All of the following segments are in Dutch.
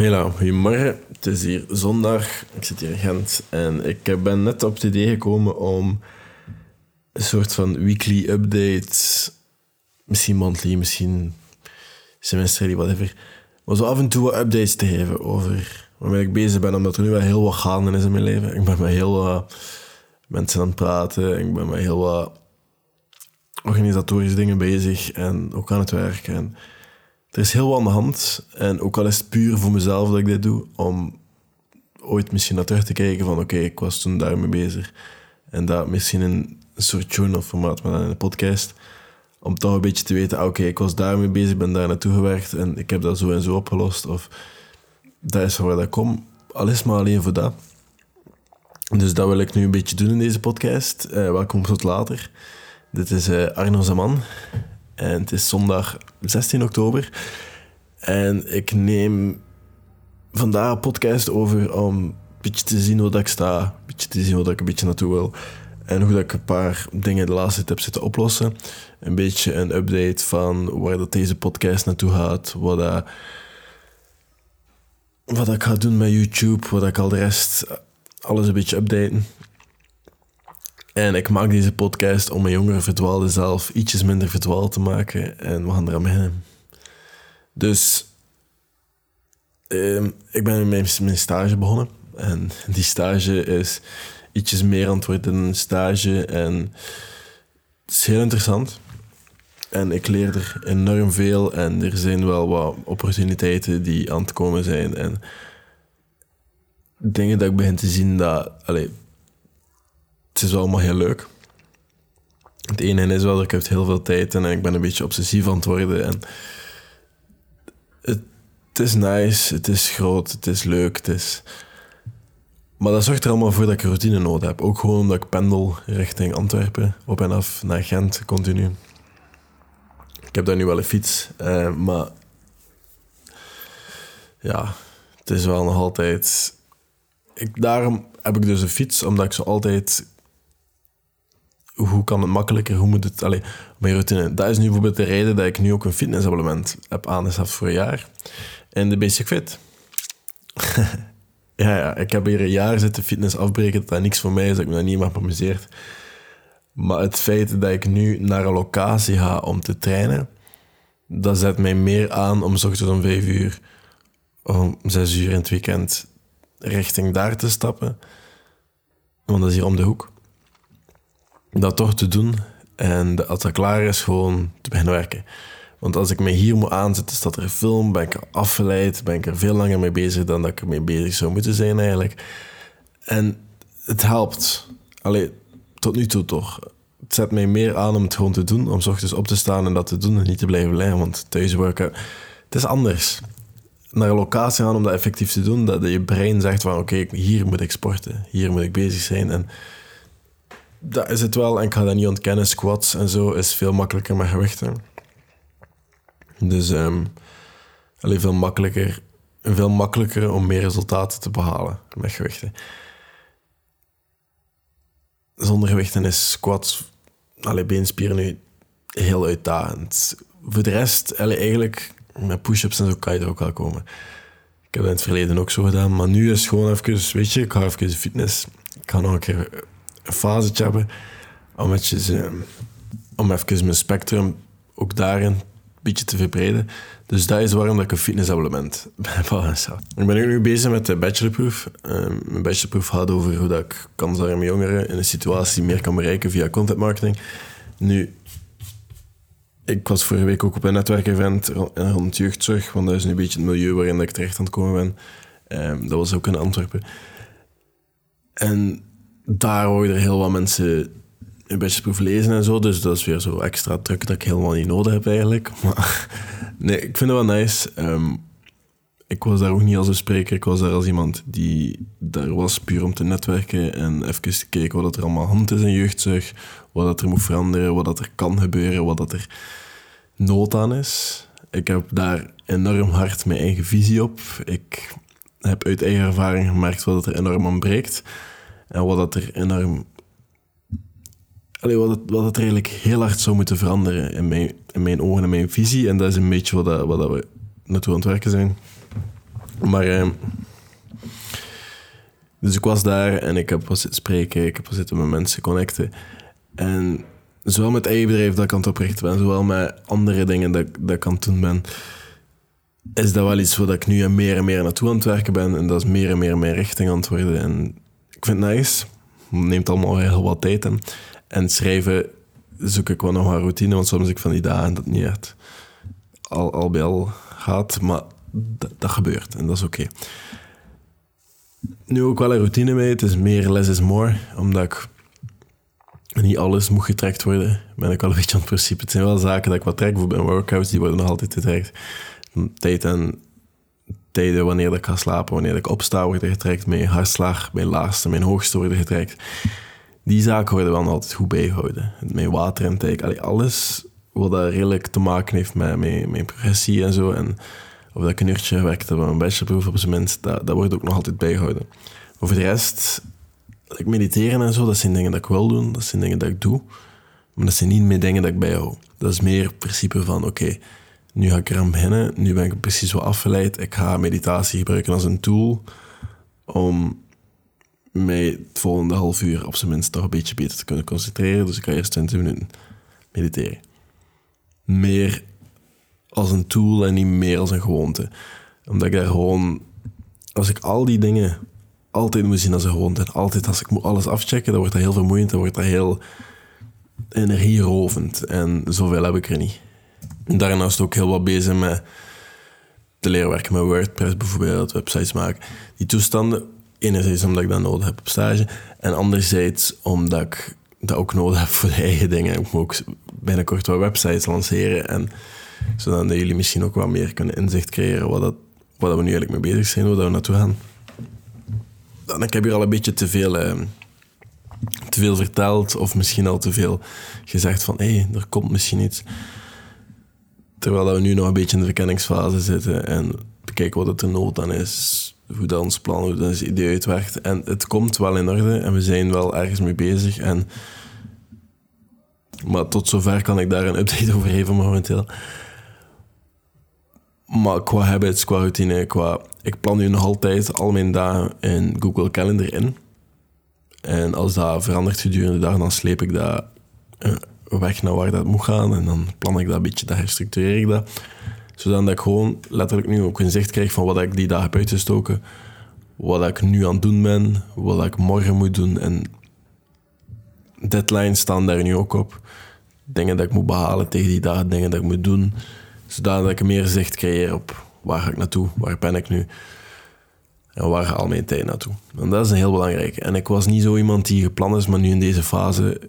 Hela, goedemorgen. Het is hier zondag. Ik zit hier in Gent. En ik ben net op het idee gekomen om een soort van weekly update, misschien monthly, misschien semesterly, whatever. Maar zo af en toe wat updates te geven over waarmee ik bezig ben, omdat er nu wel heel wat gaande is in mijn leven. Ik ben met heel wat mensen aan het praten. Ik ben met heel wat organisatorische dingen bezig en ook aan het werken. En er is heel wat aan de hand. En ook al is het puur voor mezelf dat ik dit doe, om ooit misschien naar terug te kijken van oké, ik was toen daarmee bezig. En dat misschien in een soort journal formaat, maar dan in een podcast. Om toch een beetje te weten, ah, oké, ik was daarmee bezig, ben daar naartoe gewerkt en ik heb dat zo en zo opgelost. Of dat is van waar dat kom. Al is maar alleen voor dat. Dus dat wil ik nu een beetje doen in deze podcast. Uh, welkom tot later. Dit is uh, Arno Zaman. En het is zondag 16 oktober. En ik neem vandaag een podcast over om een beetje te zien hoe dat ik sta. Een beetje te zien hoe ik een beetje naartoe wil. En hoe dat ik een paar dingen de laatste tijd heb zitten oplossen. Een beetje een update van waar dat deze podcast naartoe gaat. Wat, dat, wat ik ga doen met YouTube. Wat ik al de rest... Alles een beetje updaten. En ik maak deze podcast om mijn jongere verdwaalde zelf ietsjes minder verdwaald te maken. En we gaan eraan beginnen. Dus ehm, ik ben met mijn, stage begonnen. En die stage is ietsjes meer antwoord dan een stage. En het is heel interessant. En ik leer er enorm veel. En er zijn wel wat opportuniteiten die aan het komen zijn. En dingen dat ik begin te zien dat... Allez, het is allemaal heel leuk. Het ene is wel dat ik heb heel veel tijd en ik ben een beetje obsessief aan het worden. En het, is nice, het is groot, het is leuk, het is... Maar dat zorgt er allemaal voor dat ik routine nodig heb. Ook gewoon omdat ik pendel richting Antwerpen, op en af naar Gent, continu. Ik heb daar nu wel een fiets, eh, maar ja, het is wel nog altijd. Ik, daarom heb ik dus een fiets, omdat ik zo altijd hoe kan het makkelijker? Hoe moet het... Allee, mijn routine. Dat is nu bijvoorbeeld de reden dat ik nu ook een fitnessabonnement heb aangeschaft voor een jaar. En de Basic Fit. ja, ja, ik heb hier een jaar zitten fitness afbreken. Dat dat niks voor mij is, dat ik me daar niet meer amuseerd. Maar het feit dat ik nu naar een locatie ga om te trainen, dat zet mij meer aan om ochtends om vijf uur, om zes uur in het weekend richting daar te stappen. Want dat is hier om de hoek dat toch te doen. En als dat klaar is, gewoon te beginnen werken. Want als ik me hier moet aanzetten, staat er een film, ben ik afgeleid, ben ik er veel langer mee bezig dan dat ik ermee bezig zou moeten zijn eigenlijk. En het helpt. Allee, tot nu toe toch. Het zet mij meer aan om het gewoon te doen, om s ochtends op te staan en dat te doen en niet te blijven liggen. Want thuiswerken, het is anders. Naar een locatie gaan om dat effectief te doen, dat je brein zegt van oké, hier moet ik sporten, hier moet ik bezig zijn. En dat is het wel. En ik ga dat niet ontkennen. Squats en zo is veel makkelijker met gewichten. Dus um, veel makkelijker, veel makkelijker om meer resultaten te behalen met gewichten. Zonder gewichten is squats, alleen beenspieren nu heel uitdagend. Voor de rest, eigenlijk met push-ups en zo kan je er ook wel komen. Ik heb dat in het verleden ook zo gedaan, maar nu is gewoon even, weet je, ik ga even fitness. Ik ga nog een keer een fase hebben om, om even mijn spectrum ook daarin een beetje te verbreden. Dus dat is waarom dat ik een fitnessabonnement heb aangezet. Ik ben nu bezig met de bachelorproof. Uh, mijn bachelorproof gaat over hoe dat ik kansarme jongeren in een situatie meer kan bereiken via content marketing. Nu, ik was vorige week ook op een netwerkevent rond jeugdzorg, want dat is een beetje het milieu waarin ik terecht aan het komen ben. Um, dat was ook in Antwerpen. En daar hoor je er heel wat mensen een beetje proef lezen en zo. Dus dat is weer zo extra druk dat ik helemaal niet nodig heb eigenlijk. Maar nee, ik vind het wel nice. Ehm, ik was daar ook niet als een spreker. Ik was daar als iemand die daar was puur om te netwerken en even te kijken wat er allemaal hand is in jeugdzorg. Wat dat er moet veranderen, wat dat er kan gebeuren, wat dat er nood aan is. Ik heb daar enorm hard mijn eigen visie op. Ik heb uit eigen ervaring gemerkt wat er enorm aan breekt. En wat dat er enorm... Allee, wat, het, wat het eigenlijk heel hard zou moeten veranderen in mijn, in mijn ogen en mijn visie. En dat is een beetje wat, dat, wat dat we naartoe aan het werken zijn. Maar... eh, dus ik was daar en ik heb wat zitten spreken, ik heb wat zitten met mensen connecten. En zowel met eigen bedrijf dat ik aan het oprichten ben, zowel met andere dingen dat, dat ik aan het doen ben, is dat wel iets waar ik nu meer en meer naartoe aan het werken ben. En dat is meer en meer mijn richting aan het worden. En ik vind het nice. Neemt allemaal heel wat tijd in. En schrijven zoek ik wel nog een routine, want soms ik van die dagen dat niet echt al, al bij al gaat. Maar dat, gebeurt en dat is oké. Nu ook wel een routine mee. Het is meer less is more, omdat ik niet alles moet getrekt worden. Ben ik wel een beetje aan het principe. Het zijn wel zaken dat ik wat trek. Bijvoorbeeld mijn workouts, die worden nog altijd getrekt. Tijd en tijden wanneer ik ga slapen, wanneer ik opsta, worden getrekt. Mijn hartslag, mijn laagste, mijn hoogste worden getrekt. Die zaken worden wel altijd goed bijgehouden. Mijn waterintake, allee, alles wat dat redelijk te maken heeft met mijn, mijn progressie en zo. En of dat ik een uurtje gewerkt heb mijn bachelorproef op zijn minst, dat, dat wordt ook nog altijd bijgehouden. Voor de rest, like mediteren en zo, dat zijn dingen dat ik wil doen, dat zijn dingen dat ik doe. Maar dat zijn niet meer dingen dat ik bijhoud. Dat is meer het principe van, oké, nu ga ik eraan beginnen, nu ben ik precies wat afgeleid. Ik ga meditatie gebruiken als een tool om mij het volgende half uur op zijn minst toch een beetje beter te kunnen concentreren. Dus ik ga eerst 20 minuten mediteren. Meer als een tool en niet meer als een gewoonte. Omdat ik daar gewoon... Als ik al die dingen altijd moet zien als een gewoonte... en altijd als ik moet alles afchecken, dan wordt dat heel vermoeiend. Dan wordt dat heel energierovend. En zoveel heb ik er niet. Daarnaast ook heel wat bezig met te leren werken met WordPress bijvoorbeeld, websites maken. Die toestanden, enerzijds omdat ik dat nodig heb op stage, en anderzijds omdat ik dat ook nodig heb voor de eigen dingen. Ik moet ook binnenkort wat websites lanceren, en zodat jullie misschien ook wat meer kunnen inzicht creëren wat, dat, wat we nu eigenlijk mee bezig zijn, waar we naartoe gaan. Dan, ik heb hier al een beetje te veel, eh, te veel verteld, of misschien al te veel gezegd van hé, hey, er komt misschien iets. Terwijl we nu nog een beetje in de verkenningsfase zitten en bekijken wat het er nood aan is, hoe dat ons plan, hoe dat ons idee uitwerkt. En het komt wel in orde en we zijn wel ergens mee bezig. En, maar tot zover kan ik daar een update over geven momenteel. Maar qua habits, qua routine, qua... Ik plan nu nog altijd al mijn dagen in Google Calendar in. En als dat verandert gedurende de dag, dan sleep ik dat eh, weg naar waar dat moet gaan. En dan plan ik dat een beetje, dan herstructureer ik dat. Zodat ik gewoon letterlijk nu ook een zicht krijg van wat ik die dag heb uitgestoken. Wat ik nu aan het doen ben. Wat ik morgen moet doen. En deadlines staan daar nu ook op. Dingen dat ik moet behalen tegen die dag. Dingen dat ik moet doen. Zodat ik meer zicht creëer op waar ga ik naartoe. Waar ben ik nu. En waar gaat al mijn tijd naartoe. En dat is een heel belangrijk. En ik was niet zo iemand die gepland is, maar nu in deze fase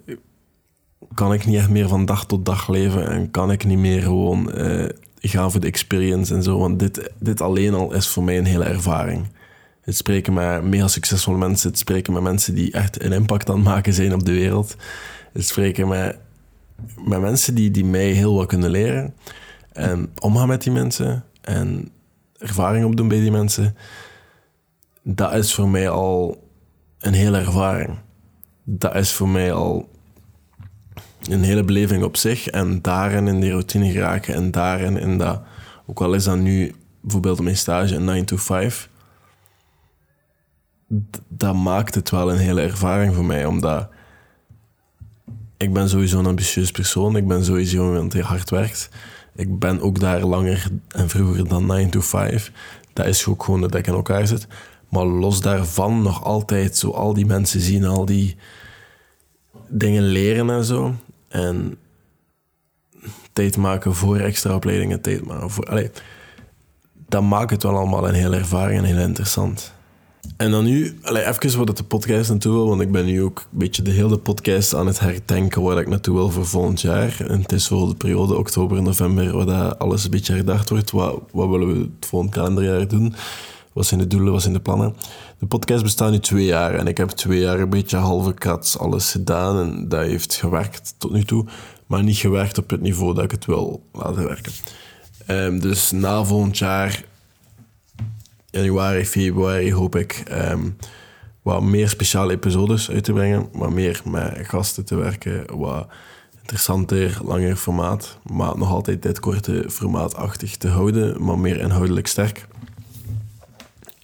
kan ik niet echt meer van dag tot dag leven en kan ik niet meer gewoon eh, gaan voor de experience en zo. Want dit, dit alleen al is voor mij een hele ervaring. Het spreken met mega succesvolle mensen, het spreken met mensen die echt een impact aan het maken zijn op de wereld. Het spreken met, met mensen die, die mij heel wat kunnen leren. En omgaan met die mensen en ervaring opdoen bij die mensen. Dat is voor mij al een hele ervaring. Dat is voor mij al een hele beleving op zich. En daarin in die routine geraken. En daarin in dat... Ook al is dat nu bijvoorbeeld mijn stage een 9 to 5. d- Dat maakt het wel een hele ervaring voor mij. Omdat... Ik ben sowieso een ambitieus persoon. Ik ben sowieso iemand die hard werkt. Ik ben ook daar langer en vroeger dan 9 to 5. Dat is ook gewoon dat ik in elkaar zit. Maar los daarvan nog altijd zo al die mensen zien, al die dingen leren en zo. En tijd maken voor extra opleidingen, tijd maken voor... Allee, dat maakt het wel allemaal een hele ervaring en heel interessant. En dan nu, allee, even wat de podcast naartoe wil, want ik ben nu ook een beetje de hele podcast aan het herdenken waar ik naartoe wil voor volgend jaar. En het is voor de periode oktober, november, waar dat alles een beetje herdacht wordt. Wat, wat willen we het volgend kalenderjaar doen? Wat zijn de doelen, wat zijn de plannen? De podcast bestaat nu twee jaar en ik heb twee jaar een beetje halve kats alles gedaan en dat heeft gewerkt tot nu toe, maar niet gewerkt op het niveau dat ik het wil laten werken. Ehm, dus na volgend jaar, januari, februari, hoop ik ehm, wat meer speciale episodes uit te brengen, wat meer met gasten te werken, wat interessanter, langer formaat, maar nog altijd dit korte formaatachtig te houden, maar meer inhoudelijk sterk.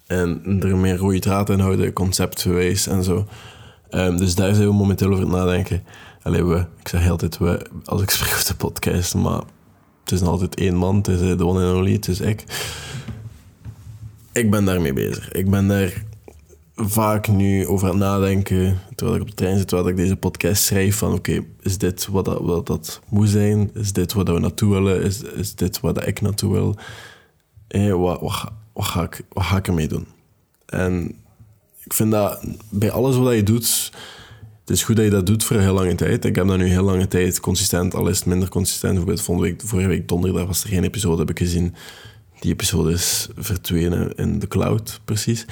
En er meer rode draad in houden, conceptgewijs en zo. Ehm, dus daar zijn we momenteel over het nadenken. Allee, we, ik zeg altijd we, als ik spreek op de podcast, maar het is nog altijd één man, het is de one and only, het is ik. Ik ben daarmee bezig. Ik ben daar vaak nu over aan het nadenken, terwijl ik op de trein zit, terwijl ik deze podcast schrijf, van oké, is dit wat dat, dat moet zijn? Is dit wat we naartoe willen? Is, is dit wat ik naartoe wil? Eh, wat, wat, wat, ga ik, wat ga ik ermee doen? En ik vind dat bij alles wat je doet, het is goed dat je dat doet voor een heel lange tijd. Ik heb dat nu heel lange tijd consistent, al is het minder consistent. Bijvoorbeeld volgende week, vorige week donderdag was er geen episode, heb ik gezien. Die episode is verdwenen in de cloud, precies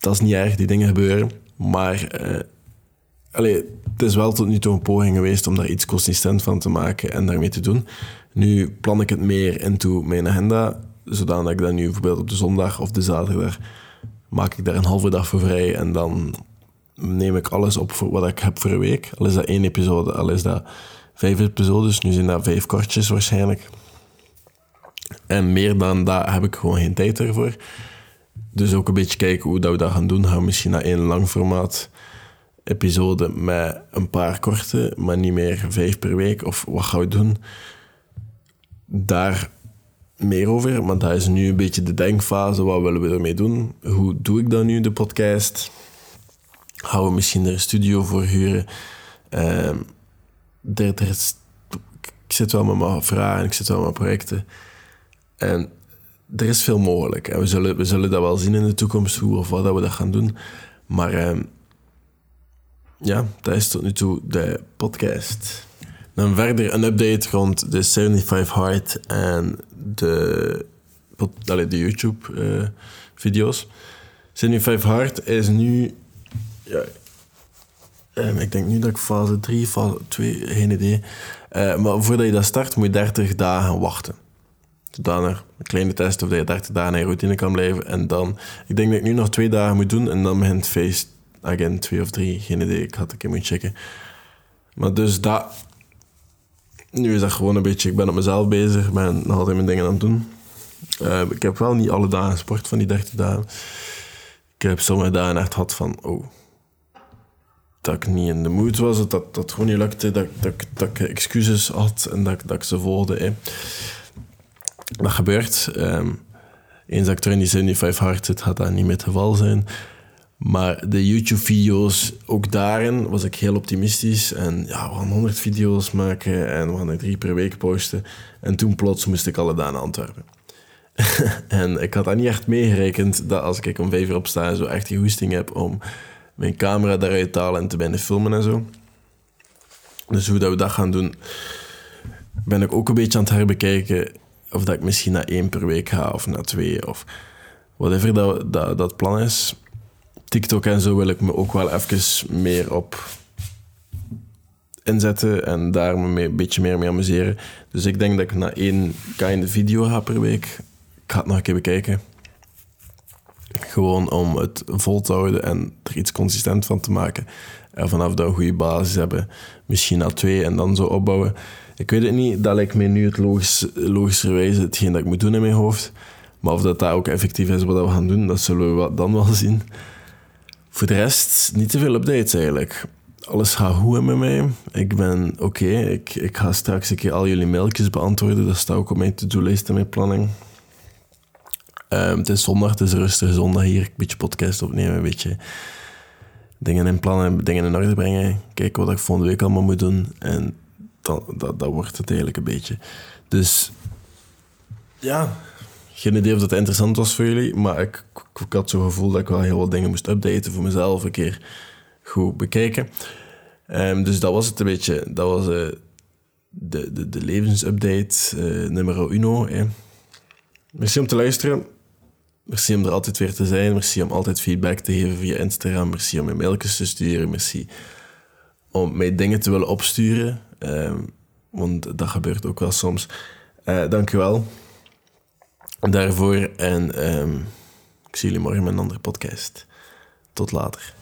dat is niet erg, die dingen gebeuren. Maar allee, het is wel tot nu toe een poging geweest om daar iets consistent van te maken en daarmee te doen. Nu plan ik het meer into mijn agenda, zodat ik dat nu bijvoorbeeld op de zondag of de zaterdag maak ik daar een halve dag voor vrij en dan neem ik alles op voor wat ik heb voor een week. Al is dat één episode, al is dat vijf episodes. Nu zijn dat vijf kortjes waarschijnlijk. En meer dan dat heb ik gewoon geen tijd ervoor. Dus ook een beetje kijken hoe dat we dat gaan doen. Gaan we misschien naar één lang formaat episode met een paar korte, maar niet meer vijf per week? Of wat gaan we doen? Daar meer over, maar dat is nu een beetje de denkfase. Wat willen we ermee doen? Hoe doe ik dat nu, de podcast? Gaan we misschien er een studio voor huren? Uh, er, is, ik zit wel met mijn vragen, ik zit wel met projecten. En er is veel mogelijk. En we zullen, we zullen dat wel zien in de toekomst, hoe of wat dat we dat gaan doen. Maar uh, ja, dat is tot nu toe de podcast. Dan verder een update rond de 75 Hard en de, allee, de YouTube-video's. Uh, 75 Hard is nu... Ja, um, ik denk nu dat ik fase 3, fase 2, geen idee. Uh, maar voordat je dat start, moet je 30 dagen wachten zodanig een kleine test of dat je 30 dagen in routine kan blijven. En dan, ik denk dat ik nu nog twee dagen moet doen en dan begint feest again, twee of drie, geen idee. Ik had een keer moeten checken. Maar dus dat, nu is dat gewoon een beetje, ik ben op mezelf bezig, ben nog altijd mijn dingen aan het doen. Uh, ik heb wel niet alle dagen sport van die 30 dagen. Ik heb sommige dagen echt gehad van, oh, dat ik niet in de mood was, dat dat, gewoon niet lukte, dat, dat, dat ik excuses had en dat, dat ik ze volgde dat gebeurt. Um, eens dat ik er in die 75 hard zit, gaat dat niet meer het geval zijn. Maar de YouTube-video's, ook daarin was ik heel optimistisch. En ja, we gaan 100 video's maken en we gaan er drie per week posten. En toen plots moest ik alle dagen naar Antwerpen. en ik had daar niet echt meegerekend dat als ik om vijf uur opsta zo echt die hoesting heb om mijn camera daaruit te halen en te binnen filmen en zo. Dus hoe dat we dat gaan doen, ben ik ook een beetje aan het herbekijken of dat ik misschien naar één per week ga of naar twee of whatever dat, dat plan is. TikTok en zo wil ik me ook wel even meer op inzetten en daar me een beetje meer mee amuseren. Dus ik denk dat ik naar één kind video ga per week. Ik ga het nog een keer bekijken. Gewoon om het vol te houden en er iets consistent van te maken. En vanaf dat een goede basis hebben, misschien naar twee en dan zo opbouwen. Ik weet het niet, dat lijkt mij nu het logisch, logischerwijze hetgeen dat ik moet doen in mijn hoofd. Maar of dat, dat ook effectief is wat we gaan doen, dat zullen we dan wel zien. Voor de rest, niet te veel updates eigenlijk. Alles gaat goed met mij. Ik ben oké. Ik, ik ga straks een keer al jullie mailtjes beantwoorden. Dat staat ook op mijn to-do-lijst en mijn planning. Um, het is zondag, het is een rustige zondag hier. Een beetje podcast opnemen, een beetje dingen in plannen, dingen in orde brengen. Kijken wat ik volgende week allemaal moet doen. En dat, dat, dat wordt het eigenlijk een beetje. Dus ja, geen idee of dat interessant was voor jullie, maar ik, ik had zo'n gevoel dat ik wel heel wat dingen moest updaten voor mezelf, een keer goed bekijken. Um, dus dat was het een beetje. Dat was uh, de, de, de levensupdate nummer uno. Hè. Merci om te luisteren. Merci om er altijd weer te zijn. Merci om altijd feedback te geven via Instagram. Merci om je mailtjes te sturen. Merci om mij dingen te willen opsturen. Um, want dat gebeurt ook wel soms. Uh, dankjewel daarvoor. En um, ik zie jullie morgen met een andere podcast. Tot later.